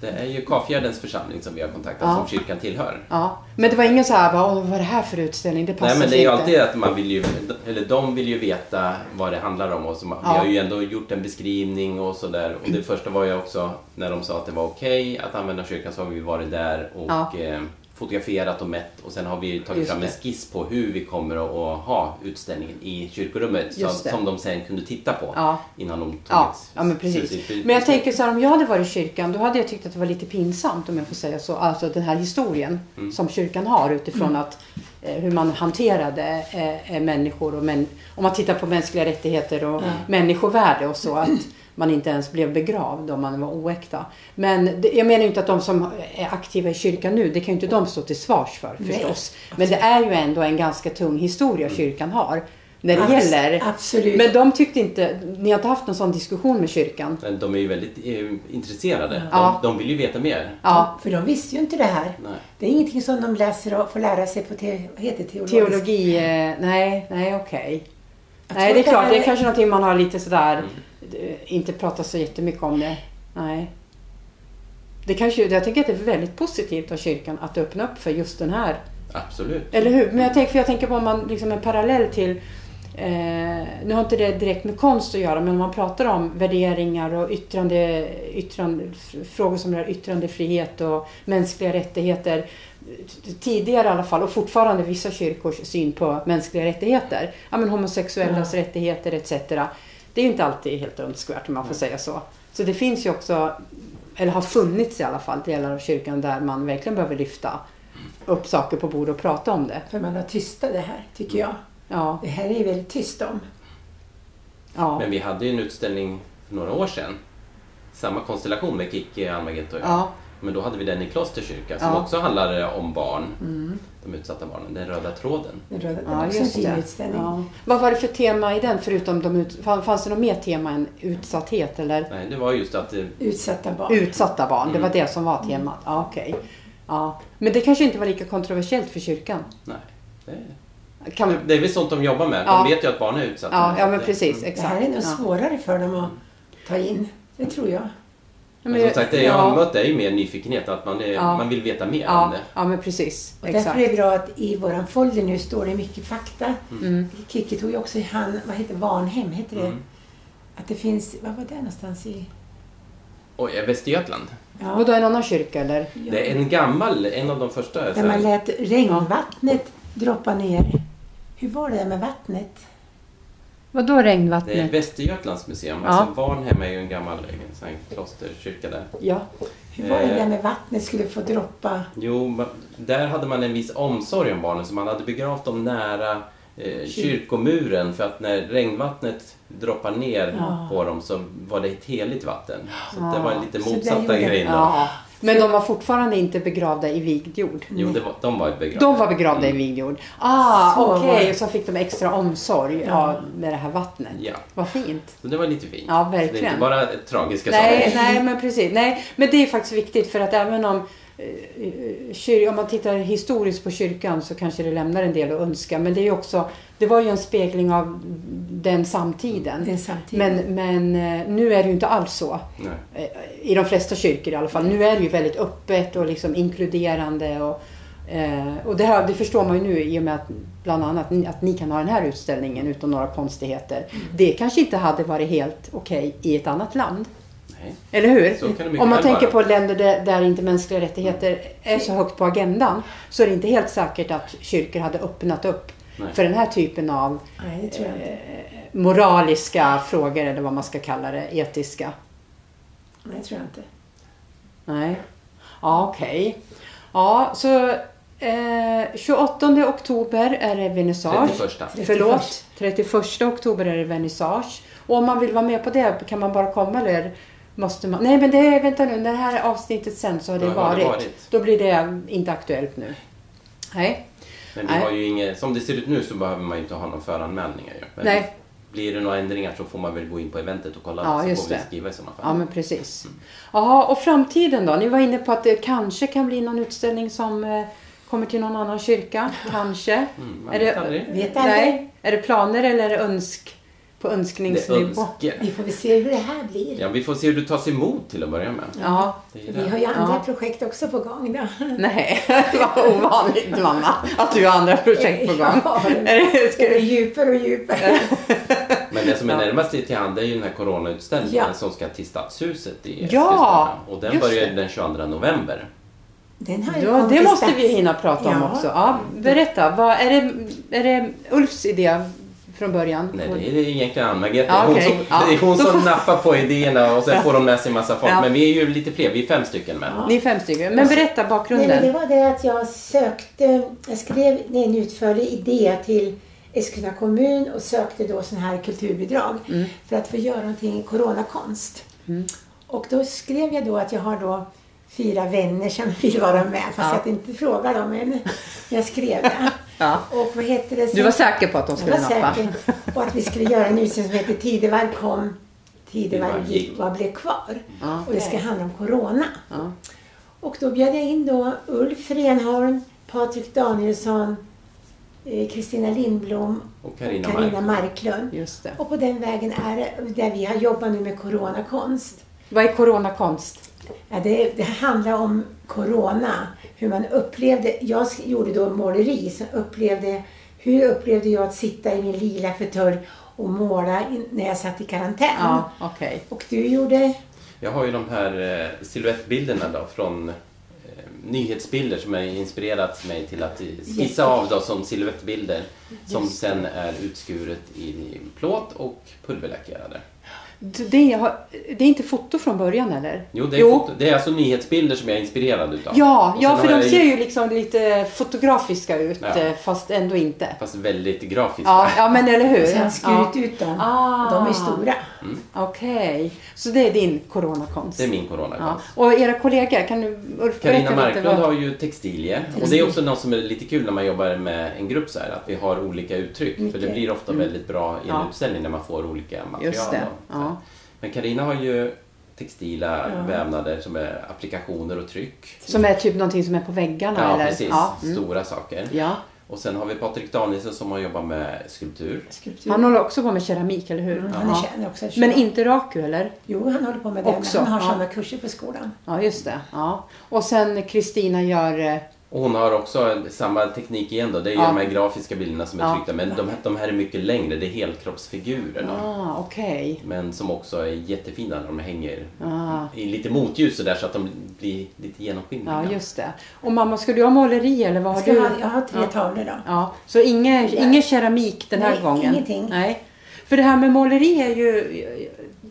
Speaker 3: Det är ju Kafjärdens församling som vi har kontaktat
Speaker 1: Ja.
Speaker 3: som kyrkan tillhör.
Speaker 1: ja. Men det var ingen så här, bara, vad är det här för utställning? Det passar
Speaker 3: Nej, men det är ju alltid att man vill ju, eller de vill ju veta vad det handlar om och så man,
Speaker 1: Ja.
Speaker 3: vi har ju ändå gjort en beskrivning och sådär. Och det första var ju också när de sa att det var okej att använda kyrkan så har vi varit där och
Speaker 1: Ja.
Speaker 3: eh, fotograferat och mätt och sen har vi tagit fram en skiss på hur vi kommer att, ha utställningen i kyrkorummet
Speaker 1: det.
Speaker 3: som de sen kunde titta på
Speaker 1: Ja.
Speaker 3: innan de tog
Speaker 1: Ja,
Speaker 3: ett
Speaker 1: ja men precis. Men jag tänker så här, om jag hade varit i kyrkan, då hade jag tyckt att det var lite pinsamt om jag får säga så. Alltså den här historien
Speaker 3: Mm.
Speaker 1: som kyrkan har utifrån att eh, hur man hanterade eh, eh, människor och män, om man tittar på mänskliga rättigheter och människovärde och så. Att man inte ens blev begravd om man var oäkta. Men det, jag menar ju inte att de som är aktiva i kyrkan nu, det kan ju inte de stå till svars för
Speaker 2: Nej,
Speaker 1: förstås. Men det är ju ändå en ganska tung historia kyrkan har. När det
Speaker 2: Abs-
Speaker 1: gäller.
Speaker 2: absolut.
Speaker 1: Men de tyckte inte, ni har inte haft någon sån diskussion med kyrkan?
Speaker 3: Men de är ju väldigt eh, intresserade.
Speaker 1: Ja.
Speaker 3: De, de vill ju veta mer.
Speaker 1: Ja,
Speaker 2: För de visste ju inte det här.
Speaker 3: Nej.
Speaker 2: Det är ingenting som de läser och får lära sig på te, vad heter teologisk.
Speaker 1: teologi, eh, nej, nej okej.
Speaker 2: Jag
Speaker 1: Nej, det är klart, det är kanske någonting man har lite sådär,
Speaker 3: Mm.
Speaker 1: Inte pratat så jättemycket om det. Nej. Det kanske, jag tänker att det är väldigt positivt av kyrkan att öppna upp för just den här
Speaker 3: Absolut.
Speaker 1: Eller hur? Men jag tänker, för jag tänker på om man liksom en parallell till Eh, nu har inte det direkt med konst att göra men om man pratar om värderingar och yttrande, yttrande, frågor som rör yttrandefrihet och mänskliga rättigheter. Tidigare i alla fall och fortfarande vissa kyrkors syn på mänskliga rättigheter. Ja, men homosexuellas rättigheter etc. Det är ju inte alltid helt önskvärt om man får säga så. Så det finns ju också, eller har funnits i alla fall, delar av kyrkan där man verkligen behöver lyfta upp saker på bordet och prata om det.
Speaker 2: För man har tystat det här, tycker jag.
Speaker 1: Ja,
Speaker 2: Det här är ju väldigt tyst om.
Speaker 1: ja,
Speaker 3: Men vi hade ju en utställning för några år sedan. Samma konstellation med Kikki, Almaget och jag.
Speaker 1: ja,
Speaker 3: Men då hade vi den i Klosterkyrka som
Speaker 1: Ja.
Speaker 3: också handlade om barn. De utsatta barnen. Den röda tråden.
Speaker 2: Den röda, det var
Speaker 1: ja just det. Ja. Vad var det för tema i den förutom de ut, fann- fanns det något mer tema än utsatthet eller
Speaker 3: Nej, det var just att eh,
Speaker 2: Utsatta barn.
Speaker 1: utsatta barn? Det var
Speaker 3: Mm.
Speaker 1: det som var temat? Ja, okej. Ja. Men det kanske inte var lika kontroversiellt för kyrkan?
Speaker 3: Nej. Det,
Speaker 1: Kan,
Speaker 3: det är väl sånt de jobbar med.
Speaker 1: Ja.
Speaker 3: De vet ju att barn är utsatta.
Speaker 1: ja, ja, men
Speaker 3: det-
Speaker 1: precis.
Speaker 3: Mm.
Speaker 2: Det
Speaker 1: Exakt.
Speaker 2: här är nog
Speaker 1: ja.
Speaker 2: svårare för dem att ta in. Det tror jag.
Speaker 3: Men som sagt, det jag
Speaker 1: ja.
Speaker 3: har mött är ju mer nyfikenhet. Att man, är,
Speaker 1: Ja.
Speaker 3: man vill veta mer om
Speaker 1: Ja,
Speaker 3: det.
Speaker 1: ja, men precis.
Speaker 2: Och därför är det bra att i våran folder nu står det mycket fakta.
Speaker 1: Mm.
Speaker 2: Kikki tog ju också i hand, vad heter Varnhem, heter det?
Speaker 3: Mm.
Speaker 2: Att det finns, vad var det någonstans i?
Speaker 3: Oj, Västergötland.
Speaker 2: Ja,
Speaker 1: Vadå, en annan kyrka eller?
Speaker 3: Det är en gammal, en av de första.
Speaker 2: där man lät regnvattnet droppa ner. Hur var det där med vattnet?
Speaker 1: Vadå
Speaker 3: Det är
Speaker 1: regnvattnet?
Speaker 3: Västergötlands museum.
Speaker 1: Ja.
Speaker 3: Alltså Varnhem är ju en gammal eh, sån här klosterkyrka där.
Speaker 1: Ja.
Speaker 2: Hur var det
Speaker 3: Eh.
Speaker 2: där med vattnet skulle få droppa?
Speaker 3: Jo, där hade man en viss omsorg om barnen så man hade begravt dem nära eh, kyrkomuren för att när regnvattnet droppar ner
Speaker 2: Ja.
Speaker 3: på dem så var det ett heligt vatten. Så det
Speaker 1: Ja.
Speaker 3: var lite motsatta grejen. då.
Speaker 1: ja. Men de var fortfarande inte begravda i vigd jord?
Speaker 3: Jo, det var, de var begravda.
Speaker 1: De var begravda i vigd jord. Ah, okej.
Speaker 2: det.
Speaker 1: Och så fick de extra omsorg
Speaker 2: Ja.
Speaker 1: ja. med det här vattnet.
Speaker 3: Ja,
Speaker 1: Vad fint.
Speaker 3: så det var lite fint.
Speaker 1: Ja,
Speaker 3: Så det är
Speaker 1: verkligen.
Speaker 3: inte bara tragiska
Speaker 1: Nej,
Speaker 3: saker.
Speaker 1: nej, men precis. Nej, men det är faktiskt viktigt för att även om eh, kyr, om man tittar historiskt på kyrkan så kanske det lämnar en del att önska. Men det är också, det var ju en spegling av den samtiden.
Speaker 2: Den samtiden.
Speaker 1: Men, men eh, nu är det ju inte alls så.
Speaker 3: Nej.
Speaker 1: Eh, I de flesta kyrkor i alla fall. Nu är det ju väldigt öppet och liksom inkluderande. Och, eh, och det, här, det förstår man ju nu i och med att bland annat ni- att ni kan ha den här utställningen utan några konstigheter.
Speaker 3: Mm.
Speaker 1: Det kanske inte hade varit helt okej i ett annat land.
Speaker 3: Nej.
Speaker 1: Eller hur? Om man tänker
Speaker 3: vara.
Speaker 1: på länder där, där inte mänskliga rättigheter är så högt på agendan så är det inte helt säkert att kyrkor hade öppnat upp
Speaker 3: Nej.
Speaker 1: för den här typen av
Speaker 2: Nej, inte.
Speaker 1: moraliska frågor eller vad man ska kalla det, etiska.
Speaker 2: Nej, det tror jag inte.
Speaker 1: Nej. Ja, okej. Ja, så eh, 28 oktober är det vernissage.
Speaker 3: 31.
Speaker 1: Förlåt, 31 oktober är det vernissage. Och om man vill vara med på det, kan man bara komma eller måste man? Nej, men det är, vänta nu, när det här avsnittet sen så har det,
Speaker 3: har det
Speaker 1: varit.
Speaker 3: varit.
Speaker 1: Då blir det inte aktuellt nu. Nej.
Speaker 3: Men vi
Speaker 1: Nej.
Speaker 3: har ju inget, som det ser ut nu så behöver man ju inte ha någon föranmälningar ju. Men
Speaker 1: Nej.
Speaker 3: Blir det några ändringar så får man väl gå in på eventet och kolla
Speaker 1: Ja,
Speaker 3: så
Speaker 1: just
Speaker 3: får vi
Speaker 1: det.
Speaker 3: skriva i sådana fall.
Speaker 1: Ja, men precis. Jaha, och framtiden då? Ni var inne på att det kanske kan bli någon utställning som eh, kommer till någon annan kyrka. Kanske.
Speaker 3: Mm, man
Speaker 1: är
Speaker 3: vet
Speaker 1: det,
Speaker 3: aldrig.
Speaker 2: Vet aldrig.
Speaker 1: nej, är det planer eller är det önsk, på önskningsnivå?
Speaker 2: Vi får se hur det här blir.
Speaker 3: Ja, vi får se hur du tas emot till att börja med.
Speaker 1: Ja.
Speaker 2: Vi har ju andra
Speaker 1: Ja.
Speaker 2: projekt också på gång. Då.
Speaker 1: Nej, vad ovanligt mamma. Att du har andra projekt på gång.
Speaker 2: Ja,
Speaker 1: det-
Speaker 2: djupare och djupare.
Speaker 3: Men det som är närmast till hand är ju den här coronautställningen
Speaker 2: Ja.
Speaker 3: som ska till Stadshuset i
Speaker 1: Ja.
Speaker 3: Och den börjar
Speaker 1: det.
Speaker 3: den 22 november.
Speaker 2: Den har
Speaker 1: Ja, det måste vi hinna prata om
Speaker 2: Ja.
Speaker 1: också. Ja, berätta, vad, är, det, är det Ulfs idé från början?
Speaker 3: Nej, det är egentligen Ann-Margrethe.
Speaker 1: Ja,
Speaker 3: hon
Speaker 1: okej.
Speaker 3: som,
Speaker 1: Ja.
Speaker 3: Det är hon som nappar på idéerna och sen får de med sig en massa folk.
Speaker 1: Ja.
Speaker 3: Men vi är ju lite fler, vi är fem stycken med.
Speaker 2: Ja.
Speaker 1: Ni är fem stycken. Men berätta
Speaker 2: Nej,
Speaker 1: bakgrunden.
Speaker 2: men det var det att jag sökte, jag skrev en utförlig idé till Eskilstuna kommun och sökte då sån här kulturbidrag
Speaker 1: Mm.
Speaker 2: för att få göra någonting coronakonst. Och då skrev jag då att jag har då fyra vänner som vill vara med fast
Speaker 1: Ja.
Speaker 2: jag inte frågade dem. Men jag skrev det.
Speaker 1: Ja.
Speaker 2: Och vad heter det?
Speaker 1: Du var säker på att de skulle
Speaker 2: Jag var
Speaker 1: nappa?
Speaker 2: säker. Och att vi skulle göra en utställning som heter Tidevarv kom, Tidevarv gick, vad blev kvar?
Speaker 1: Ja.
Speaker 2: Och det ska handla om corona.
Speaker 1: Ja.
Speaker 2: Och då bjöd jag in då Ulf Renholm, Patrik Danielsson, eh, Kristina Lindblom
Speaker 3: Och Mark.
Speaker 2: Marklund.
Speaker 1: Just det.
Speaker 2: Och på den vägen är det där vi har jobbat nu med coronakonst.
Speaker 1: Vad är coronakonst?
Speaker 2: Ja, det, det handlar om corona, hur man upplevde, jag gjorde då måleri, så upplevde, hur upplevde jag att sitta i min lila fåtölj och måla när jag satt i karantän?
Speaker 1: Ja, okej.
Speaker 2: Och du gjorde,
Speaker 3: Jag har ju de här eh, silhuettbilderna då från eh, nyhetsbilder som har inspirerat mig till att skissa
Speaker 2: Jätte-
Speaker 3: av då som silhuettbilder som sen är utskuret i plåt och pulverlackerade.
Speaker 1: Det, har- det är inte foto från början eller?
Speaker 3: Jo, det är, foto, det är alltså nyhetsbilder som jag är inspirerad utav.
Speaker 1: Ja, ja för de ser ju liksom lite fotografiska ut
Speaker 3: Ja.
Speaker 1: eh, fast ändå inte.
Speaker 3: Fast väldigt grafiskt.
Speaker 1: Ja, ja men eller hur?
Speaker 2: och sen skurit
Speaker 1: ja.
Speaker 2: ut dem.
Speaker 1: Ah.
Speaker 2: De är stora.
Speaker 1: Okej, så det är din coronakonst?
Speaker 3: Det är min
Speaker 1: ja.
Speaker 3: coronakonst.
Speaker 1: Och era kollegor, kan du Ulf
Speaker 3: Carina Marklund
Speaker 1: vad-
Speaker 3: har ju textilier. Och det är också något som är lite kul när man jobbar med en grupp så här, att vi har olika uttryck. För det
Speaker 2: Mycket.
Speaker 3: blir ofta väldigt bra i en
Speaker 1: Mm. Ja.
Speaker 3: utställning när man får olika material.
Speaker 1: Just det. Ja.
Speaker 3: Men Carina har ju textila
Speaker 2: Ja.
Speaker 3: vävnader som är applikationer och tryck.
Speaker 1: Som är typ någonting som är på väggarna
Speaker 3: Ja,
Speaker 1: eller?
Speaker 3: precis.
Speaker 1: Ja, mm.
Speaker 3: Stora saker.
Speaker 1: ja.
Speaker 3: Och sen har vi Patrik Danielsson som har jobbat med skulptur.
Speaker 2: Skulptur.
Speaker 1: Han håller också på med keramik, eller hur?
Speaker 2: Mm, han är också.
Speaker 1: Men inte raku, eller?
Speaker 2: Jo, han håller på med det.
Speaker 1: Också,
Speaker 2: men han har
Speaker 1: ja.
Speaker 2: sådana kurser på skolan.
Speaker 1: Ja, just det. Ja. Och sen Kristina gör...
Speaker 3: Och hon har också en- samma teknik igen då. Det är ju
Speaker 1: Ja.
Speaker 3: de här grafiska bilderna som är
Speaker 1: Ja.
Speaker 3: tryckta. Men de, här- de här är mycket längre. Det är helkroppsfigurer. Då.
Speaker 1: Ah, okej.
Speaker 3: Men som också är jättefina när de hänger
Speaker 1: Ah.
Speaker 3: i lite motljus så där så att de blir lite genomskinliga.
Speaker 1: Ja, just det. Och mamma, ska du ha måleri eller vad har
Speaker 2: Jag, ska
Speaker 1: du?
Speaker 2: ha, jag har tre
Speaker 1: Ja.
Speaker 2: tavlor då.
Speaker 1: Ja, så ingen,
Speaker 2: Ja.
Speaker 1: ingen keramik den här
Speaker 2: Nej,
Speaker 1: gången?
Speaker 2: ingenting.
Speaker 1: Nej. För det här med måleri är ju...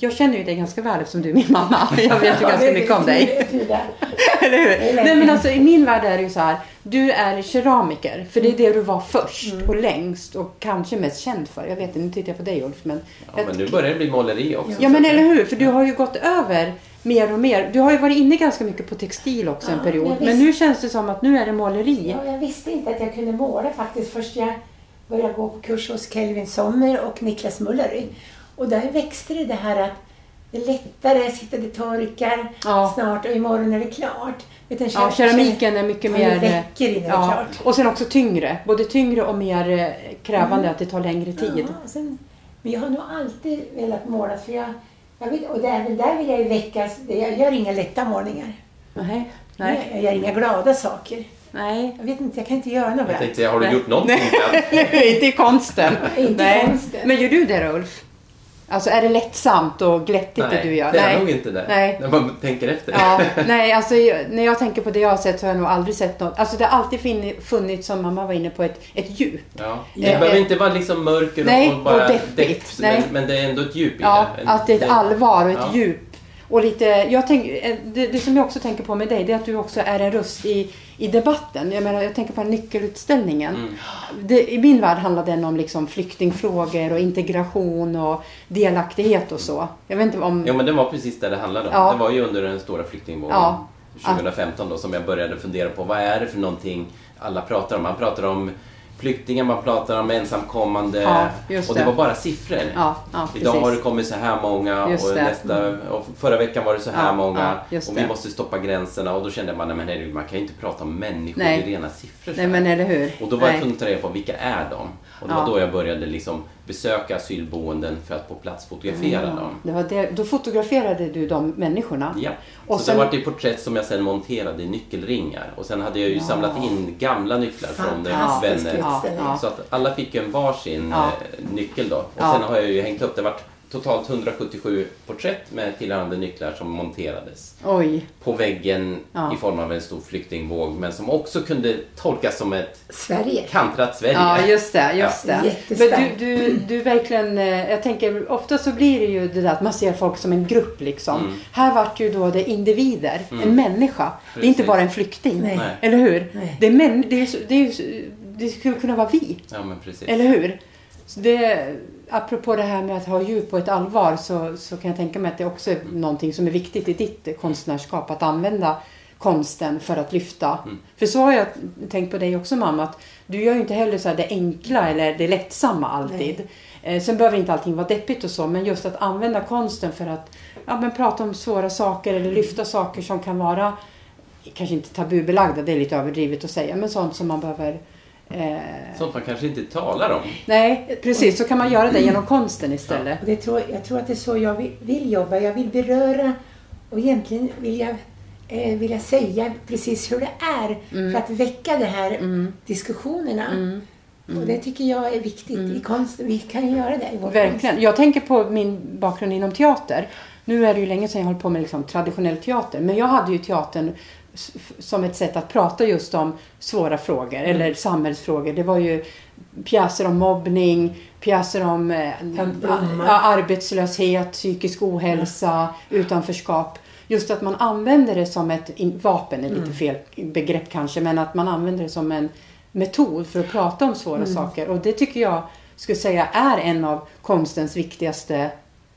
Speaker 1: Jag känner ju dig ganska väl eftersom du är min mamma. Jag vet ju ganska mycket om dig. Eller hur? Nej men alltså i min värld är det ju så här. Du är keramiker. För det är det du var först
Speaker 2: Mm.
Speaker 1: och längst och kanske mest känd för. Jag vet inte, nu tittar jag på dig Ulf. Men,
Speaker 3: Ja, men nu börjar det bli måleri också.
Speaker 1: Ja men eller hur, för du har ju gått över mer och mer. Du har ju varit inne ganska mycket på textil också en
Speaker 2: Ja,
Speaker 1: period.
Speaker 2: jag
Speaker 1: Men nu känns det som att nu är det måleri.
Speaker 2: Ja, jag visste inte att jag kunde måla faktiskt. Först jag började gå på kurs hos Kelvin Sommer och Niklas Mullery. Och där växte det det här att det är lättare, sitta det torkar
Speaker 1: Ja.
Speaker 2: snart och imorgon är det klart. En
Speaker 1: Ja,
Speaker 2: ker-
Speaker 1: keramiken är mycket mer... eh,
Speaker 2: veckor innan det är
Speaker 1: Ja,
Speaker 2: klart.
Speaker 1: och sen också tyngre. Både tyngre och mer eh, krävande, att det tar längre tid.
Speaker 2: Ja, och sen, men jag har nog alltid velat måla för jag, jag vet, och det, även där vill jag ju väckas. det- Jag gör inga lätta målningar.
Speaker 1: Nej. Nej.
Speaker 2: Jag gör inga glada saker.
Speaker 1: Nej.
Speaker 2: Jag vet inte, jag kan inte göra något
Speaker 3: Jag tänkte, har du
Speaker 1: Nej.
Speaker 3: gjort någonting?
Speaker 1: inte i konsten.
Speaker 2: Inte i
Speaker 1: Nej.
Speaker 2: konsten.
Speaker 1: Men gör du det Ulf? Alltså är det lättsamt och glättigt det du gör?
Speaker 3: det är nog inte det.
Speaker 1: Nej.
Speaker 3: När man tänker efter.
Speaker 1: Ja, nej, alltså när jag tänker på det jag har sett så har jag nog aldrig sett något. Alltså det har alltid funnits, som mamma var inne på, ett, ett djup.
Speaker 3: Ja. Det
Speaker 1: Eh,
Speaker 3: behöver
Speaker 1: eh,
Speaker 3: inte vara liksom mörker
Speaker 1: nej,
Speaker 3: och bara
Speaker 1: och deppigt.
Speaker 3: depp,
Speaker 1: Nej.
Speaker 3: men, men det är ändå ett djup i
Speaker 1: Ja,
Speaker 3: det. En-
Speaker 1: att det är ett allvar och ett
Speaker 3: Ja.
Speaker 1: djup. Och lite, jag tänk, eh, det, det som jag också tänker på med dig, det är att du också är en röst i, i debatten. Jag menar, jag tänker på nyckelutställningen.
Speaker 3: Mm.
Speaker 1: Det, I min värld handlar den om liksom flyktingfrågor och integration och delaktighet och så. Jag vet inte om...
Speaker 3: Ja, men det var precis det det handlade om.
Speaker 1: Ja.
Speaker 3: Det var ju under den stora flyktingvågen
Speaker 1: Ja.
Speaker 3: 2015 då som jag började fundera på vad är det för någonting alla pratar om. Man pratar om flyktingar, man pratar om ensamkommande
Speaker 1: Ja,
Speaker 3: och det
Speaker 1: det.
Speaker 3: var bara siffror.
Speaker 1: Ja, ja,
Speaker 3: Idag
Speaker 1: precis.
Speaker 3: har det kommit så här många och,
Speaker 1: det.
Speaker 3: nästa, och förra veckan var det så här många och vi
Speaker 1: det.
Speaker 3: måste stoppa gränserna och då kände man, nej men herregud, man kan ju inte prata om människor
Speaker 1: Nej.
Speaker 3: i rena siffror.
Speaker 1: Nej men eller hur.
Speaker 3: Och då var jag tvungen att ta reda på vilka är de? Och det
Speaker 1: Ja.
Speaker 3: var då jag började liksom besöka asylboenden för att på plats fotografera dem.
Speaker 1: Det var det, då fotograferade du de människorna.
Speaker 3: Ja,
Speaker 1: Och
Speaker 3: så
Speaker 1: sen-
Speaker 3: det var det porträtt som jag sen monterade i nyckelringar. Och sen hade jag ju
Speaker 1: Ja.
Speaker 3: samlat in gamla nycklar från deras
Speaker 2: Fantastisk
Speaker 3: vänner.
Speaker 1: Ja, ja.
Speaker 3: Så att alla fick en varsin
Speaker 1: Ja.
Speaker 3: eh, nyckel då. Och
Speaker 1: Ja.
Speaker 3: sen har jag ju hängt upp, det vart totalt 177 porträtt med tillhörande nycklar som monterades
Speaker 1: Oj.
Speaker 3: på väggen
Speaker 1: Ja.
Speaker 3: i form av en stor flyktingvåg men som också kunde tolkas som ett
Speaker 2: Sverige.
Speaker 3: kantrat Sverige.
Speaker 1: Ja, just det. Just
Speaker 2: Ja.
Speaker 1: det. Men du, du, du verkligen, eh, jag tänker ofta så blir det ju det där att man ser folk som en grupp liksom.
Speaker 3: Mm.
Speaker 1: Här vart ju då det individer, en människa. Det är inte
Speaker 3: Precis.
Speaker 1: bara en flykting.
Speaker 2: Nej.
Speaker 1: Eller hur?
Speaker 2: Nej.
Speaker 1: Det, är män, det, är, det, är, det skulle kunna vara vi.
Speaker 3: Ja, men precis.
Speaker 1: Eller hur? Så det, apropå det här med att ha djup och ett allvar så, så kan jag tänka mig att det också är någonting som är viktigt i ditt konstnärskap. Att använda konsten för att lyfta.
Speaker 3: Mm.
Speaker 1: För så har jag tänkt på dig också mamma. Att du gör ju inte heller så det enkla eller det lättsamma alltid. Eh, sen behöver inte allting vara deppigt och så. Men just att använda konsten för att ja, men prata om svåra saker eller lyfta saker som kan vara kanske inte tabubelagda, det är lite överdrivet att säga. Men sånt som man behöver eh,
Speaker 3: Sånt man kanske inte talar om.
Speaker 1: Nej, precis. Så kan man göra det genom konsten istället.
Speaker 2: Och det tror, jag tror att det är så jag vill, vill jobba. Jag vill beröra och egentligen vill jag, eh, vill jag säga precis hur det är
Speaker 1: Mm.
Speaker 2: för att väcka de här diskussionerna.
Speaker 1: Mm.
Speaker 2: Och det tycker jag är viktigt i konsten. Vi kan ju göra det i vår konst.
Speaker 1: Verkligen. Jag tänker på min bakgrund inom teater. Nu är det ju länge sedan jag höll på med liksom traditionell teater. Men jag hade ju teatern som ett sätt att prata just om svåra frågor eller samhällsfrågor. Det var ju pjäser om mobbning, pjäser om eh, arbetslöshet, psykisk ohälsa, utanförskap. Just att man använder det som ett vapen, är lite fel begrepp kanske, men att man använder det som en metod för att prata om svåra saker. Och det tycker jag skulle säga är en av konstens viktigaste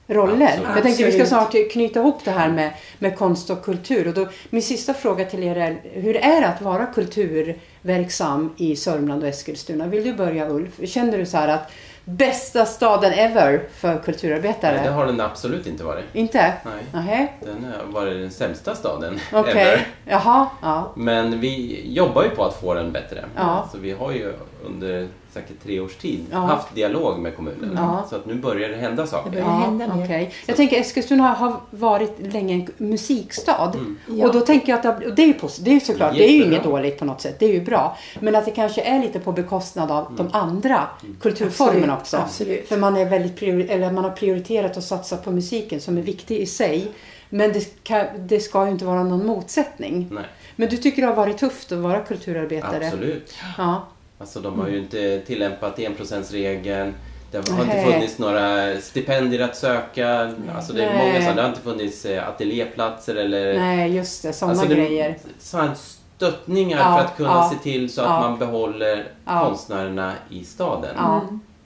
Speaker 1: roller.
Speaker 3: Absolut.
Speaker 1: Jag tänkte vi ska snart knyta ihop det här med, med konst och kultur. Och då, min sista fråga till er är, hur är det att vara kulturverksam i Sörmland och Eskilstuna? Vill du börja Ulf? Känner du så här att bästa staden ever för kulturarbetare?
Speaker 3: Nej, det har den absolut inte varit.
Speaker 1: Inte?
Speaker 3: Nej.
Speaker 1: Nähä,
Speaker 3: Den har varit den sämsta staden
Speaker 1: okej.
Speaker 3: ever.
Speaker 1: Jaha, ja.
Speaker 3: Men vi jobbar ju på att få den bättre.
Speaker 1: Ja.
Speaker 3: Så vi har ju under säkert tre års tid
Speaker 1: Ja.
Speaker 3: haft dialog med kommunen.
Speaker 1: Ja.
Speaker 3: Så att nu börjar det hända
Speaker 2: Det
Speaker 3: saker.
Speaker 2: börjar
Speaker 1: Ja,
Speaker 2: hända mer.
Speaker 1: okej. Jag tänker Eskilstuna har varit länge en musikstad.
Speaker 2: Ja.
Speaker 1: Och då tänker jag att det, det är ju det är ju såklart, det är ju inget dåligt på något sätt. Det är ju bra. Men att det kanske är lite på bekostnad av de andra kulturformerna
Speaker 2: Absolut,
Speaker 1: också.
Speaker 2: absolut.
Speaker 1: För man, är väldigt priori- eller man har prioriterat att satsa på musiken som är viktig i sig. Men det ska, det ska ju inte vara någon motsättning.
Speaker 3: Nej,
Speaker 1: Men du tycker det har varit tufft att vara kulturarbetare?
Speaker 3: absolut.
Speaker 1: Ja.
Speaker 3: Alltså de har ju inte tillämpat enprocentsregeln. Det har inte
Speaker 1: Nej.
Speaker 3: funnits några stipendier att söka. Alltså det är
Speaker 1: Nej.
Speaker 3: många som, det har inte funnits eh, ateljéplatser eller
Speaker 1: Nej, just det. Sådana
Speaker 3: alltså
Speaker 1: grejer.
Speaker 3: sådana stöttningar
Speaker 1: Ja,
Speaker 3: för att kunna
Speaker 1: ja,
Speaker 3: se till så att
Speaker 1: ja.
Speaker 3: man behåller
Speaker 1: Ja.
Speaker 3: konstnärerna i staden.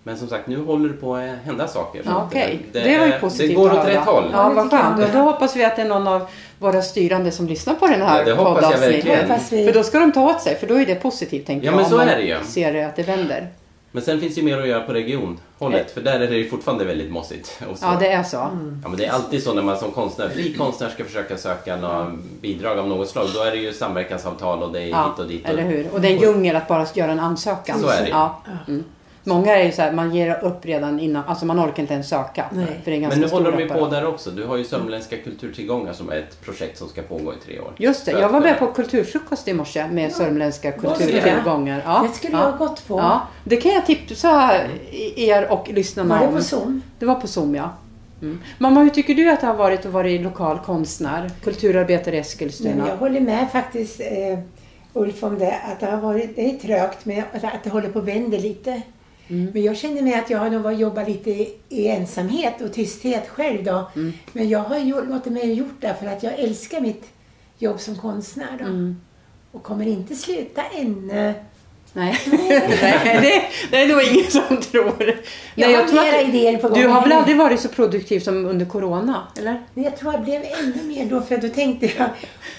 Speaker 1: Ja.
Speaker 3: Men som sagt, nu håller det på att hända saker. så
Speaker 1: Ja,
Speaker 3: att,
Speaker 1: Okej,
Speaker 3: eh,
Speaker 1: det, var ju positivt
Speaker 3: Det går åt rätt håll.
Speaker 1: Ja,
Speaker 2: det
Speaker 1: vad skönt. Och
Speaker 2: också.
Speaker 1: då hoppas vi att det är någon av våra styrande som lyssnar på den här
Speaker 3: Ja, det hoppas jag verkligen.
Speaker 1: För då ska de ta åt sig, för då är det positivt tänker
Speaker 3: Ja,
Speaker 1: jag.
Speaker 3: men
Speaker 1: om
Speaker 3: så
Speaker 1: man
Speaker 3: är det ju.
Speaker 1: ser det att det vänder.
Speaker 3: Men sen finns ju mer att göra på regionhållet, för där är det ju fortfarande väldigt mossigt. Och så.
Speaker 1: Ja, det är så.
Speaker 3: Ja, men det är alltid så när man som konstnär, fri konstnär ska försöka söka några bidrag av något slag. Då är det ju samverkansavtal och det är
Speaker 1: Ja,
Speaker 3: hit och dit. Och,
Speaker 1: eller hur? Och det är en djungel att bara göra en ansökan.
Speaker 3: Så är det.
Speaker 1: Ja. Mm. Många är ju så här, man ger upp redan innan, alltså man orkar inte ens söka.
Speaker 2: Nej.
Speaker 1: För det är ganska
Speaker 3: Men nu håller de ju på där också. Du har ju Sörmländska kulturtillgångar som är ett projekt som ska pågå i tre år.
Speaker 1: Just det,
Speaker 3: För
Speaker 1: jag var med på kulturfrukost i morse med sörmländska
Speaker 2: Vad ska
Speaker 1: kulturtillgångar. Ja,
Speaker 2: Det skulle
Speaker 1: ja.
Speaker 2: jag ha gått på.
Speaker 1: Ja, det kan jag tipsa er och lyssnarna
Speaker 2: Var det
Speaker 1: om.
Speaker 2: på Zoom?
Speaker 1: Det var på Zoom, ja. Mm. Mamma, hur tycker du att det har varit att vara lokal konstnär, kulturarbetare i Eskilstuna?
Speaker 2: jag håller med faktiskt eh, Ulf om det, att det har varit det är trögt men att att det håller på att vända lite.
Speaker 1: Mm.
Speaker 2: Men jag känner mig att jag har nog jobbat lite i ensamhet och tysthet själv då.
Speaker 1: Mm.
Speaker 2: Men jag har ju, låtit mig gjort det för att jag älskar mitt jobb som konstnär då.
Speaker 1: Mm.
Speaker 2: Och kommer inte sluta ännu.
Speaker 1: Nej, Nej det, det är nog ingen som tror.
Speaker 2: Jag
Speaker 1: Nej,
Speaker 2: har
Speaker 1: tror
Speaker 2: idéer på gång.
Speaker 1: Du har väl aldrig varit så produktiv som under Corona? Eller?
Speaker 2: Jag tror jag blev ännu mer då för då tänkte jag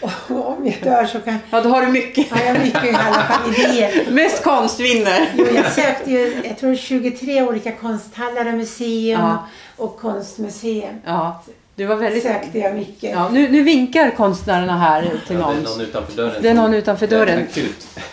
Speaker 2: "Åh, om jag dör så kan
Speaker 1: Ja, då har du mycket.
Speaker 2: har jag mycket i alla fall idéer.
Speaker 1: Mest konst vinner.
Speaker 2: Jo, jag sökte ju, jag tror 23 olika konsthallar och museum
Speaker 1: Ja.
Speaker 2: och konstmuseum.
Speaker 1: Ja, du var väldigt...
Speaker 2: Sökte jag mycket.
Speaker 1: Ja, nu, nu vinkar konstnärerna här till
Speaker 3: Ja, det
Speaker 1: någon.
Speaker 3: är någon utanför dörren.
Speaker 1: Det är någon utanför
Speaker 3: Det är
Speaker 1: dörren.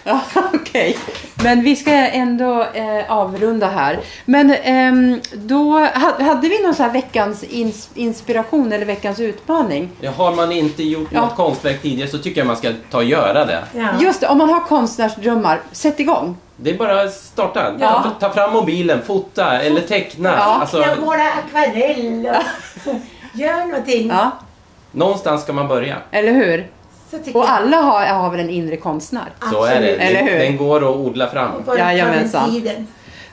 Speaker 1: Ja, okej. Men vi ska ändå eh, avrunda här. Men ehm, då ha- hade vi någon så här veckans ins- inspiration eller veckans utmaning.
Speaker 3: Ja, har man inte gjort
Speaker 1: Ja.
Speaker 3: något konstverk tidigare så tycker jag man ska ta och göra det.
Speaker 2: Ja.
Speaker 1: Just det, om man har konstnärsdrömmar, sätt igång.
Speaker 3: Det är bara att starta.
Speaker 1: Ja.
Speaker 3: Ta, fram mobilen, fota eller teckna.
Speaker 1: Ja.
Speaker 3: Alltså,
Speaker 2: Jag målar akvarell gör någonting.
Speaker 1: Ja,
Speaker 3: någonstans ska man börja.
Speaker 1: eller hur? Och alla har, har väl en inre konstnär?
Speaker 3: Så är det.
Speaker 2: Absolut.
Speaker 1: Eller hur?
Speaker 3: den går att odla fram.
Speaker 1: Jajamensan.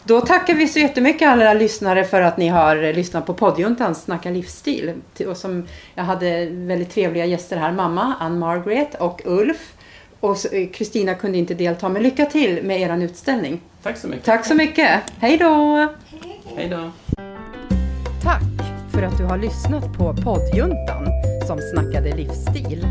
Speaker 1: Då tackar vi så jättemycket alla lyssnare för att ni har lyssnat på poddjuntan Snacka livsstil. Och som, jag hade väldigt trevliga gäster här, mamma Ann Margaret och Ulf. Och Kristina kunde inte delta, men lycka till med er utställning.
Speaker 3: Tack så mycket.
Speaker 1: Tack så mycket. Hej då!
Speaker 3: Hej då.
Speaker 1: Tack för att du har lyssnat på poddjuntan som snackade livsstil.